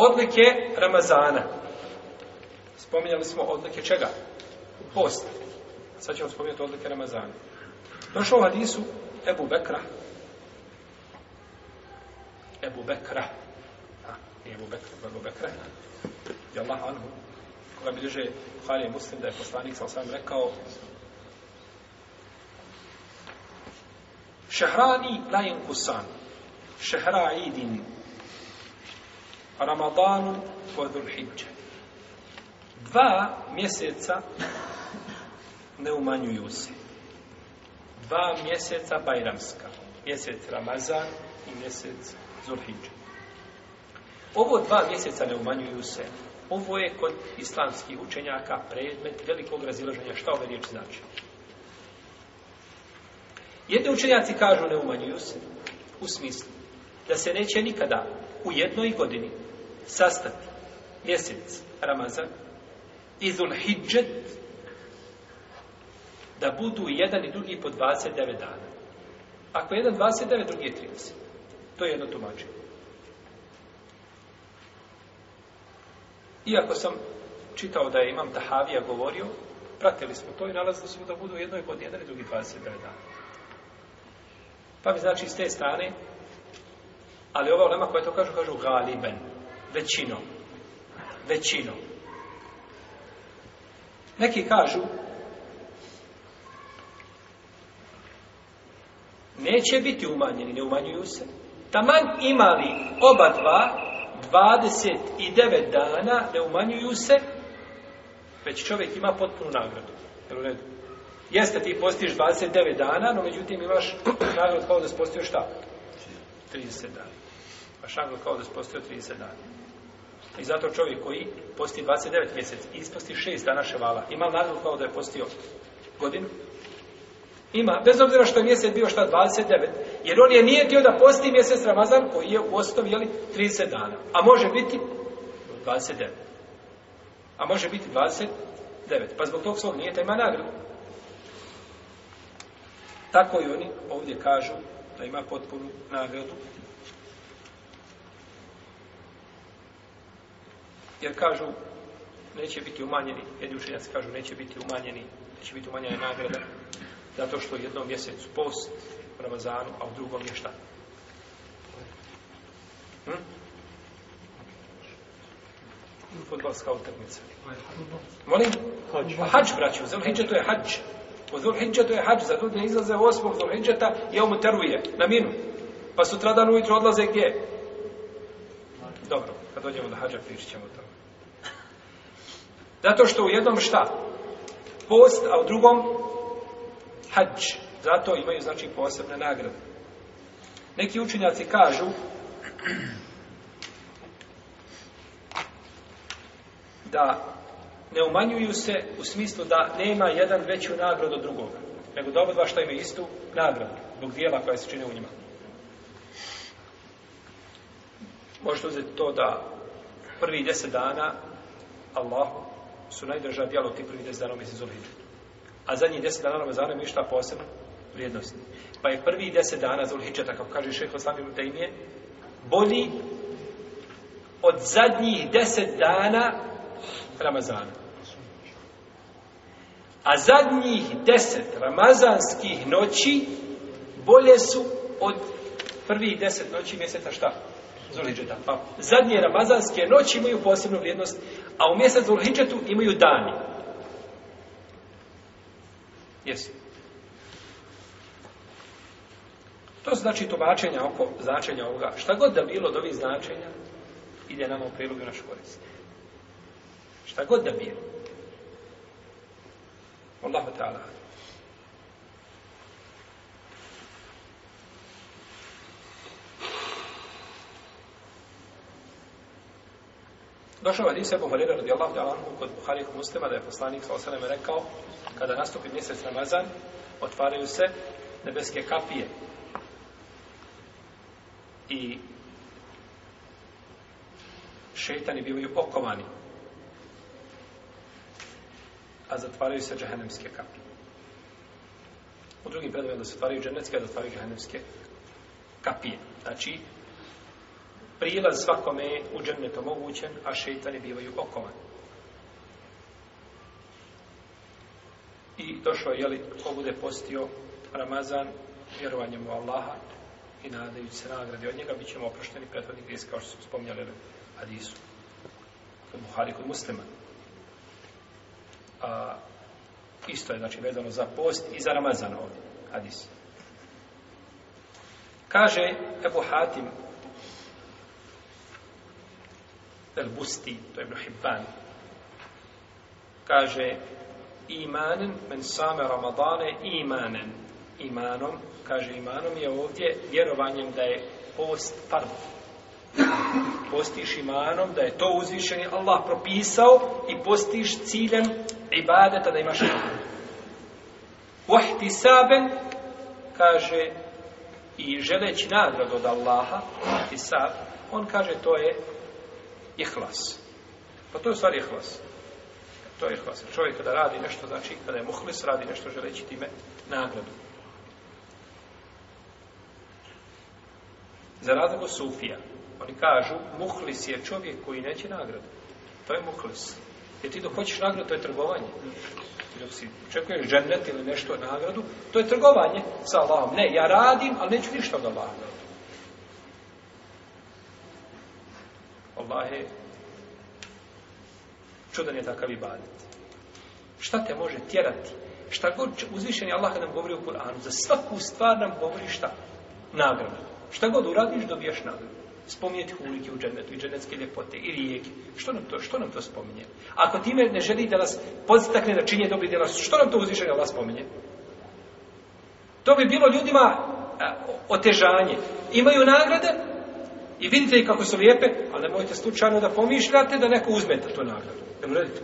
odlike Ramazana. Spominjali smo odlike čega? Post. Sad ćemo spominjati odlike Ramazana. Došlo u hadisu Ebu Bekra. Ebu Bekra. Ha, Ebu Bekra, Ebu Bekra. Jallah anhu. Koga bilježe Buhari Muslim da je poslanik sa osam rekao Šehrani lajen kusan. Šehra idin Ramadanu po Dhulhidža. Dva mjeseca ne umanjuju se. Dva mjeseca Bajramska. Mjesec Ramazan i mjesec Zulhidža. Ovo dva mjeseca ne umanjuju se. Ovo je kod islamskih učenjaka predmet velikog razilaženja. Šta ove riječi znači? Jedni učenjaci kažu ne umanjuju se. U smislu da se neće nikada u jednoj godini sastati mjesec Ramazan i Zulhidžet da budu jedan i drugi po 29 dana. Ako jedan 29, drugi je 30. To je jedno tumačenje. Iako sam čitao da je Imam Tahavija govorio, pratili smo to i nalazili smo da budu jedno i pod jedan i drugi 29 dana. Pa bi znači s te strane, ali ova ulema koja to kažu, kažu galiben, većinom. Većinom. Neki kažu neće biti umanjeni, ne umanjuju se. Taman imali oba dva 29 dana ne umanjuju se, već čovjek ima potpunu nagradu. Jel u redu? Jeste ti postiš 29 dana, no međutim imaš nagrad kao da si postio šta? 30 dana. Imaš nagrad kao da si postio 30 dana. I zato čovjek koji posti 29 mjesec, isposti 6 dana ševala, ima li nadruh kao da je postio godinu? Ima, bez obzira što je mjesec bio šta 29, jer on je nije tio da posti mjesec Ramazan koji je u osnovi, jeli, 30 dana. A može biti 29. A može biti 29. Pa zbog tog svog nije ima nagradu. Tako i oni ovdje kažu da ima potpunu nagradu jer kažu neće biti umanjeni, jedni učenjaci kažu neće biti umanjeni, neće biti umanjena nagrada, zato što u jednom mjesecu post u Ramazanu, a u drugom je šta? Hm? Futbalska utakmica. Molim? Hač, braću, za uhiđa to je hač. U Zulhidža to je hađ, za ljudi ne izlaze u osmog Zulhidžata i ja mu teruje na minu. Pa sutradan ujutro odlaze gdje? Dobro. Kad dođemo do hađa, pričat ćemo o tome. Zato što u jednom šta? Post, a u drugom hađ. Zato imaju, znači, posebne nagrade. Neki učenjaci kažu da ne umanjuju se u smislu da nema jedan veću nagrad od drugoga, nego da oba dva šta imaju istu nagradu, zbog dijela koja se čine u njima. Možete uzeti to da prvi deset dana Allahu su najdraža djela u ti prvi deset dana u mjesecu Lidžet. A zadnji deset dana Ramazana mi šta posebno? Vrijednosti. Pa je prvi deset dana za Lidžeta, kako kaže šeho Islam i Lutajmije, bolji od zadnjih deset dana Ramazana. A zadnjih deset ramazanskih noći bolje su od prvih deset noći mjeseca šta? Zulhidžeta. Pa zadnje ramazanske noći imaju posebnu vrijednost, a u mjesec Zulhidžetu imaju dani. Jesu. To znači tumačenja oko značenja ovoga. Šta god da bilo od ovih značenja, ide nama u prilogu naš korist. Šta god da bilo. Allahu ta'ala. Došao je Hadis Ebu Horeira radijallahu ta'ala anhu kod Buharijeg muslima da je poslanik sa osaneme rekao kada nastupi mjesec Ramazan otvaraju se nebeske kapije i šeitani bivaju okovani a zatvaraju se džahenemske kapije. U drugim predvijem da se otvaraju džahenemske, a zatvaraju džahenemske kapije. Znači, prilaz svakome je u džennet omogućen, a šeitani bivaju okovan. I došlo je, jeli, ko bude postio Ramazan vjerovanjem u Allaha i nadajući se nagradi od njega, bit ćemo oprošteni prethodni gdje, kao što smo spomnjali u Hadisu, kod Buhari, kod muslima. A, isto je, znači, vezano za post i za Ramazan ovdje, Hadis. Kaže Ebu Hatim, El Busti, to je Ibn Hibban. Kaže, imanen men same Ramadane imanen. Imanom, kaže imanom je ovdje vjerovanjem da je post farb. Postiš imanom da je to uzvišeni Allah propisao i postiš ciljem ibadeta da imaš imanom. Vohti saben, kaže, i želeći nagradu od Allaha, vohti sab, on kaže to je ihlas. Pa to je stvar ihlas. To je ihlas. Čovjek kada radi nešto, znači kada je muhlis, radi nešto želeći time nagradu. Za razliku sufija, oni kažu muhlis je čovjek koji neće nagradu. To je muhlis. Jer ti dok hoćeš nagradu, to je trgovanje. Dok si očekuješ džennet ili nešto nagradu, to je trgovanje sa Allahom. Ne, ja radim, ali neću ništa od Allaha. Allahe, čudan je takav ibadet. Šta te može tjerati? Šta god uzvišen je Allah kad nam govori u Kur'anu, za svaku stvar nam govori šta? Nagradu. Šta god uradiš, dobijaš nagradu. Spominjeti hulike u džennetu i džennetske ljepote i rijeke. Što nam to, što nam to spominje? Ako time ne želi da nas podstakne da činje dobri djela, što nam to uzvišen je Allah spominje? To bi bilo ljudima otežanje. Imaju nagrade, I vidite kako su lijepe, ali nemojte slučajno da pomišljate da neko uzmete tu nagradu. Jel redite?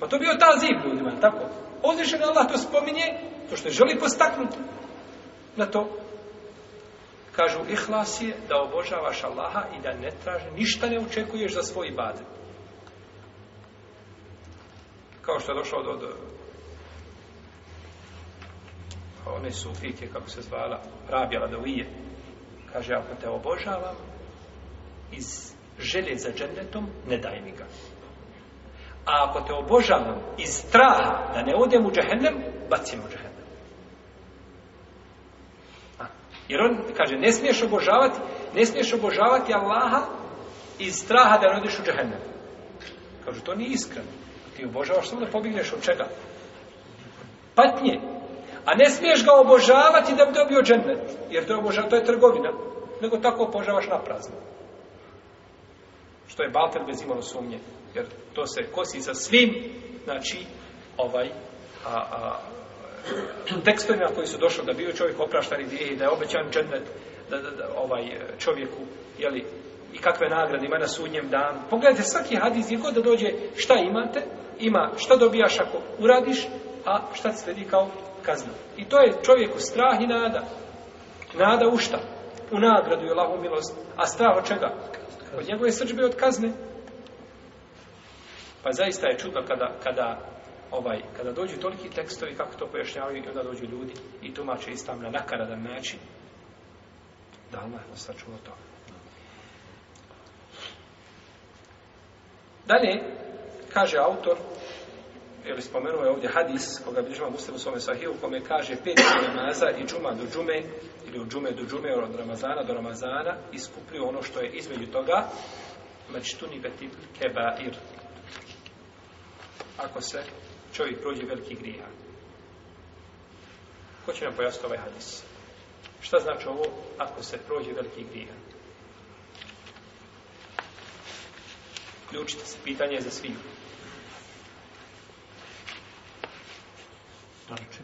Pa to bio ta zib ljudima, tako? Uzvišen Allah to spominje, to što je želi postaknuti na to. Kažu, ihlas je da obožavaš Allaha i da ne traži, ništa ne očekuješ za svoj bade. Kao što je došao do... do pa one su fike, kako se zvala, rabjala da uije. Kaže, ako te obožavam, iz želje za džennetom, ne daj mi ga. A ako te obožavam iz straha da ne odem u džehennem, bacim u džehennem. A, jer on kaže, ne smiješ obožavati, ne smiješ obožavati Allaha iz straha da ne odeš u džehennem. Kaže, to nije iskreno. Ti obožavaš samo da pobigneš od čega? Patnje. A ne smiješ ga obožavati da bi dobio džennet. Jer to je, obožav, to je trgovina. Nego tako obožavaš na prazno što je Balter bez imalo sumnje, jer to se kosi sa svim, znači, ovaj, a, a, tekstovima koji su došli da bio čovjek opraštan i da je obećan džennet da, da, da, ovaj, čovjeku, jeli, i kakve nagrade ima na sudnjem danu. Pogledajte, svaki hadis je god da dođe šta imate, ima šta dobijaš ako uradiš, a šta ti sledi kao kazna. I to je čovjeku strah i nada. Nada u šta? U nagradu je lahom milost. A strah od čega? od njegove srđbe od kazne. Pa zaista je čudno kada, kada, ovaj, kada dođu toliki tekstovi kako to pojašnjavaju i onda dođu ljudi i tumače istavno na nakaradan način. Da li je sačuo to? Dalje, kaže autor, ili spomenuo je ovdje hadis koga bližima muslim u svome sahiju kome kaže pet namaza i džuma do džume ili od džume do džume od ramazana do ramazana iskuplju ono što je između toga mačtuni betib keba ir ako se čovjek prođe veliki grija ko će nam pojasniti ovaj hadis šta znači ovo ako se prođe veliki grija ključite se pitanje je za svih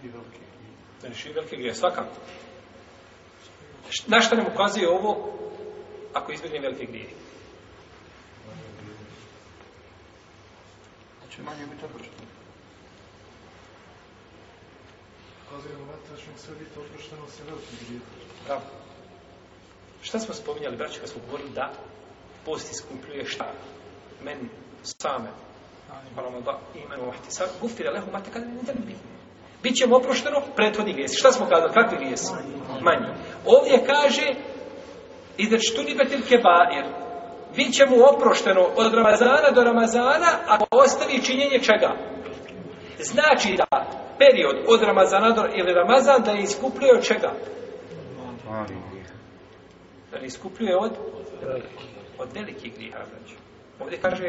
širi velike grije. Da ne širi velike grije, svakako. Na što nam ukazuje ovo, ako izbjegne velike grije? Znači, manje biti oprošteno. Ukazuje na vatra, će sve biti oprošteno, sve velike grije. Bravo. Šta smo spominjali, braći, kad smo govorili da post iskupljuje šta? Meni, same, Hvala vam da imenu ohtisa, gufira lehu mate kada ne tebi bih bit će mu oprošteno prethodni grijesi. Šta smo kazali? Kakvi grijesi? Manji. Ovdje kaže i da tu nije betil kebair. Bit će mu oprošteno od Ramazana do Ramazana, a ostavi činjenje čega? Znači da period od Ramazana do, ili Ramazan da je iskupljio od čega? Da je iskupljio od? Od veliki grija. Znači. Ovdje kaže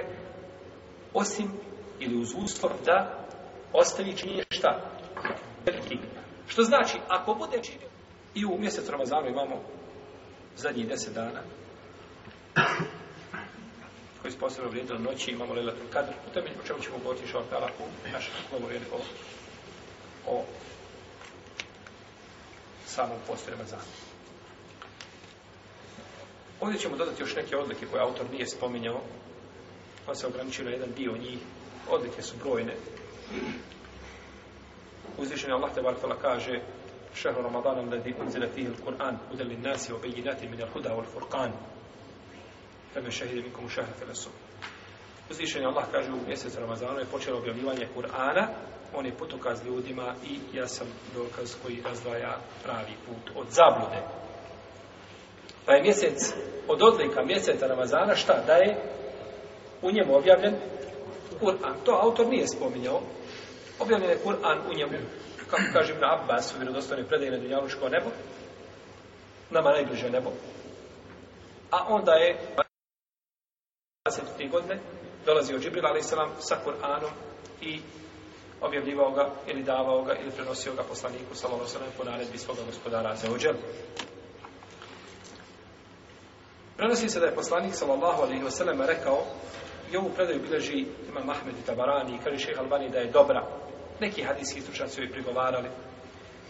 osim ili uz uslov da ostavi činjenje šta? Što znači, ako bude činio, i u mjesec Ramazanu imamo zadnjih deset dana, koji se posebno vrijedilo noći, imamo Lelatul Kadr, u temelju o čemu ćemo govoriti šal tala u našem klubu vrijedi o, o samom postu Ramazanu. Ovdje ćemo dodati još neke odlike koje autor nije spominjao, pa se ograničio na jedan dio njih. Odlike su brojne, uzvišen Allah te barek tala kaže šehr Ramadana ladi unzila fihi al-Qur'an hudan lin-nasi wa bayyinatin min al-huda wal-furqan kama shahida minkum shahr al-sum uzvišen Allah kaže u mjesec Ramazana je počelo objavljivanje Kur'ana on je putokaz ljudima i ja sam dokaz koji razdvaja pravi put od zablude pa je mjesec od odlika mjeseca Ramazana šta da je u njemu objavljen Kur'an. To autor nije spominjao, objavljen je Kur'an u njemu, kako kažem na Abbas, u vjerodostavnoj predaji na Dunjaluško nebo, nama najbliže nebo. A onda je 23 godine dolazio Džibril, ali se vam sa Kur'anom i objavljivao ga ili davao ga ili prenosio ga poslaniku sa Lovosanem po naredbi svoga gospodara za uđel. Prenosi se da je poslanik sallallahu alaihi wasallam rekao i ovu predaju bileži ima Mahmed i Tabarani i kaže šeha Albani da je dobra Neki hadijski stručnjaci su prigovarali.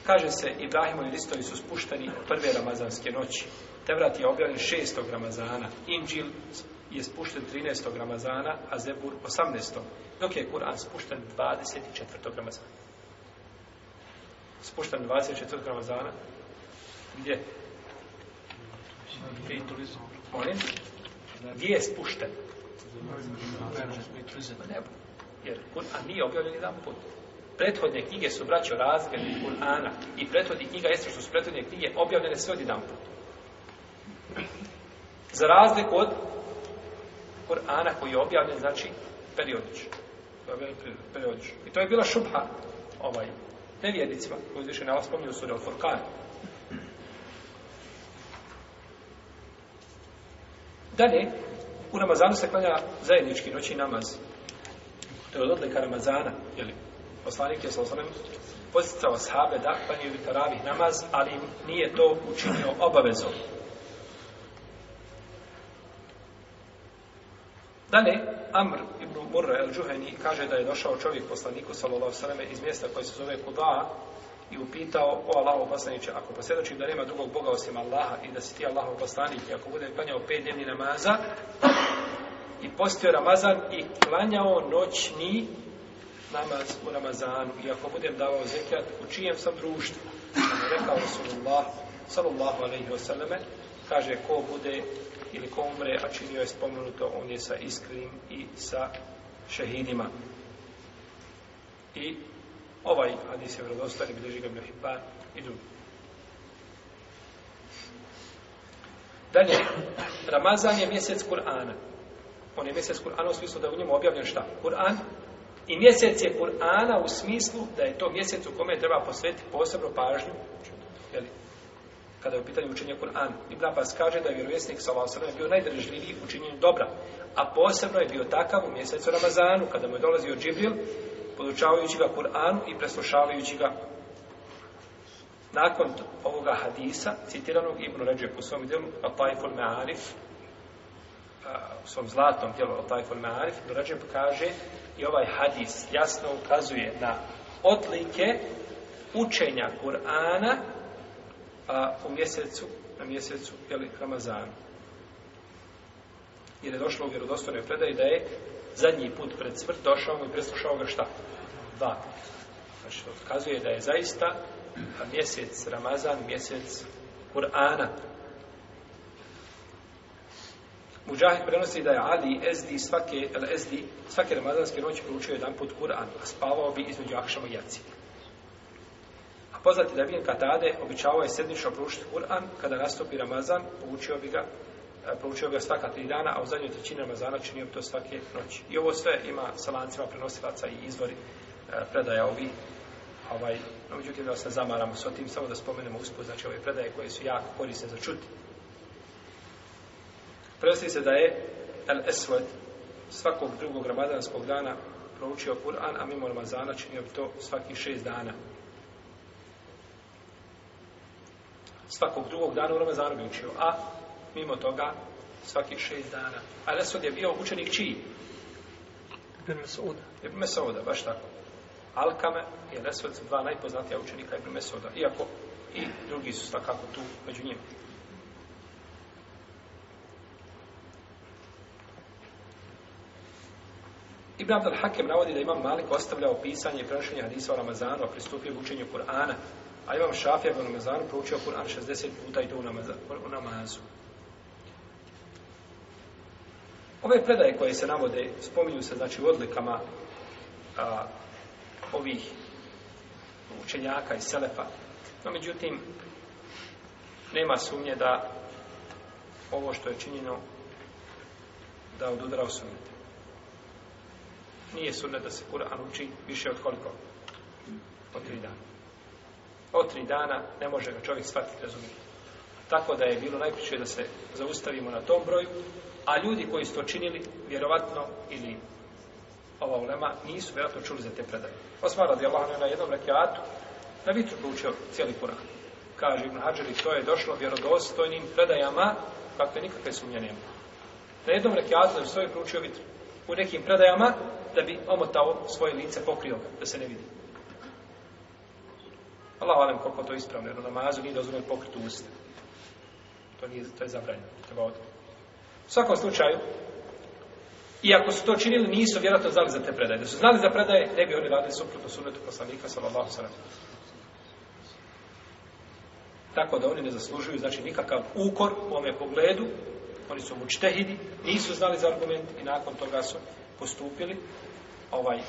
Kaže se, Ibrahimovi listovi su spušteni prve ramazanske noći. Tevrat je objavljen 6. ramazana. Inđil je spušten 13. ramazana, a Zebur 18. Dok je Kur'an spušten 24. ramazana. Spušten 24. ramazana. Gdje? Molim? Gdje je spušten? Na pa nebu. Jer Kur'an nije objavljen jedan put prethodne knjige su braćo razgledi Kur'ana i prethodne knjiga jesu što su prethodne knjige objavljene sve od jedan put. Za razliku od Kur'ana koji je objavljen, znači periodično. periodično. I to je bila šubha ovaj, nevjednicima, koji više ne vas pomnio u suri Al-Furqan. Dalje, u Ramazanu se klanja zajednički noći namaz. To je od odlika Ramazana, jel'i? poslanik je sallallahu posticao sahabe da klanjaju vitaravih namaz, ali nije to učinio obavezom. Dalje, Amr ibn Murra el Džuheni kaže da je došao čovjek poslaniku sallallahu sallam iz mjesta koje se zove Kuda i upitao o Allahu poslaniće, ako posljedočim da nema drugog Boga osim Allaha i da si ti Allahov poslanik i ako bude klanjao pet dnevni namaza i postio Ramazan i klanjao noćni namaz u Ramazanu i ako budem davao zekijat, u čijem sam društvu? Kad ono je rekao Rasulullah, sallallahu alaihi wa sallame, kaže ko bude ili ko umre, a činio je spomenuto, on je sa iskrim i sa šehidima. I ovaj hadis je vrlostan i bliži ga mi i drugi. Dalje, Ramazan je mjesec Kur'ana. On je mjesec Kur'ana u smislu da je u njemu objavljen šta? Kur'an I mjesec je Kur'ana u smislu da je to mjesec u kome treba posvetiti posebno pažnju. Jeli? Kada je u pitanju učenja Kur'ana. Ibn Abbas kaže da je vjerovjesnik sa Allahom bio najdržljiviji u činjenju dobra. A posebno je bio takav u mjesecu Ramazanu, kada mu je dolazio Džibril, podučavajući ga Kur'anu i preslušavajući ga Nakon ovoga hadisa, citiranog Ibn Ređep u svom delu, Al-Tajful Me'arif, u svom zlatnom djelu Al-Tajful Ma'arif, Ibn Rajab kaže i ovaj hadis jasno ukazuje na odlike učenja Kur'ana u mjesecu, na mjesecu jeli, Ramazanu. Jer je došlo u vjerodostojnoj predaji da je zadnji put pred smrt došao i preslušao ga šta? Dva Znači, ukazuje da je zaista mjesec Ramazan, mjesec Kur'ana. Mujahid prenosi da je Ali Ezdi svake, el Ezdi, svake ramazanske noći proučio jedan put Kur'an, a spavao bi između Akšama i Jacije. A poznati da bi Katade običavao je sedmično proučiti Kur'an, kada nastupi Ramazan, proučio bi ga e, proučio ga svaka tri dana, a u zadnjoj trećini Ramazana činio bi to svake noći. I ovo sve ima sa lancima prenosilaca i izvori e, predaja ovi. Ovaj, no, međutim, da se zamaramo s otim, samo da spomenemo uspud, znači ove predaje koje su jako korisne za čuti prenosi se da je El Esved svakog drugog ramadanskog dana proučio Kur'an, a mimo Ramazana činio bi to svaki šest dana. Svakog drugog dana u Ramazanu bi učio, a mimo toga svaki šest dana. A Esved je bio učenik čiji? Ibn Mesuda. Ibn Mesuda, baš tako. Alkame i Esved su dva najpoznatija učenika Ibn Mesuda, iako i drugi su svakako tu među njim. Ibn Abdel Hakem navodi da Imam Malik ostavljao pisanje i prenošenje hadisa o Ramazanu, a pristupio učenju Kur'ana, a Imam Šafija u Ramazanu proučio Kur'an 60 puta i to u namazu. Ove predaje koje se navode, spominju se znači, u odlikama a, ovih učenjaka i selefa, no međutim, nema sumnje da ovo što je činjeno da odudara u sumnjete nije sunnet da se Kur'an uči više od koliko? Od tri dana. Od tri dana ne može ga čovjek shvatiti, razumijeti. Tako da je bilo najpriče da se zaustavimo na tom broju, a ljudi koji su to činili, vjerovatno, ili ova ulema, nisu vjerojatno čuli za te predaje. Osmar radi Allah na jednom rekiatu, na vitru proučio cijeli Kur'an. Kaže Ibn Hađeri, to je došlo vjerodostojnim predajama, kakve nikakve sumnje nema. Na jednom rekiatu da je svoj proučio vitru. U nekim predajama, da bi omotao svoje lice pokrio ga, da se ne vidi. Allah valim koliko to ispravno, jer u namazu nije dozvoljeno pokriti usta. To, nije, to je zabranjeno. Treba od... U svakom slučaju, i ako su to činili, nisu vjerojatno znali za te predaje. Da su znali za predaje, ne bi oni radili suprotno sunetu poslanika, sallallahu sallam. Tako da oni ne zaslužuju, znači, nikakav ukor u ome pogledu, oni su mučtehidi, nisu znali za argument i nakon toga su postupili ovaj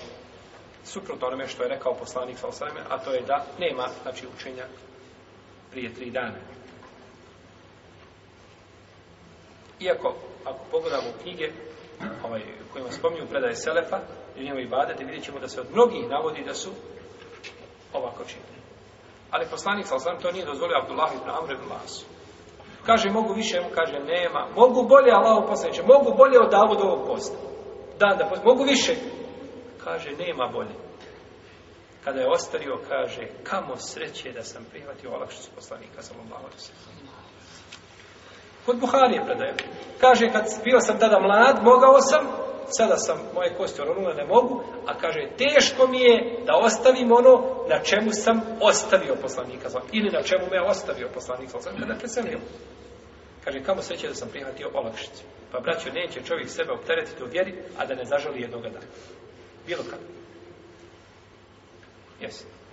suprotno onome što je rekao poslanik sa osvrame, a to je da nema znači, učenja prije tri dana. Iako, ako pogledamo knjige ovaj, kojima spominju predaje Selefa, i njemu i badete, vidjet ćemo da se od mnogih navodi da su ovako činili. Ali poslanik sa osvrame to nije dozvolio Abdullah ibn Amr ibn Lasu. Kaže, mogu više, mu kaže, nema. Mogu bolje, Allah poslaniće, mogu bolje od Davodovog posta dan da posti, mogu više. Kaže, nema bolje. Kada je ostario, kaže, kamo sreće da sam prihvatio olakšicu poslanika, sam vam bavio se. Kod Buharije predajem. Kaže, kad bio sam tada mlad, mogao sam, sada sam moje kosti oronule, ne mogu, a kaže, teško mi je da ostavim ono na čemu sam ostavio poslanika, ili na čemu me ostavio poslanika, sam kada preselio. Mm -hmm. Kaže, kamo sreće da sam prihvatio olakšicu. Pa braćo, neće čovjek sebe opteretiti u vjeri, a da ne zažali jednog dana. Bilo kada. Jesi.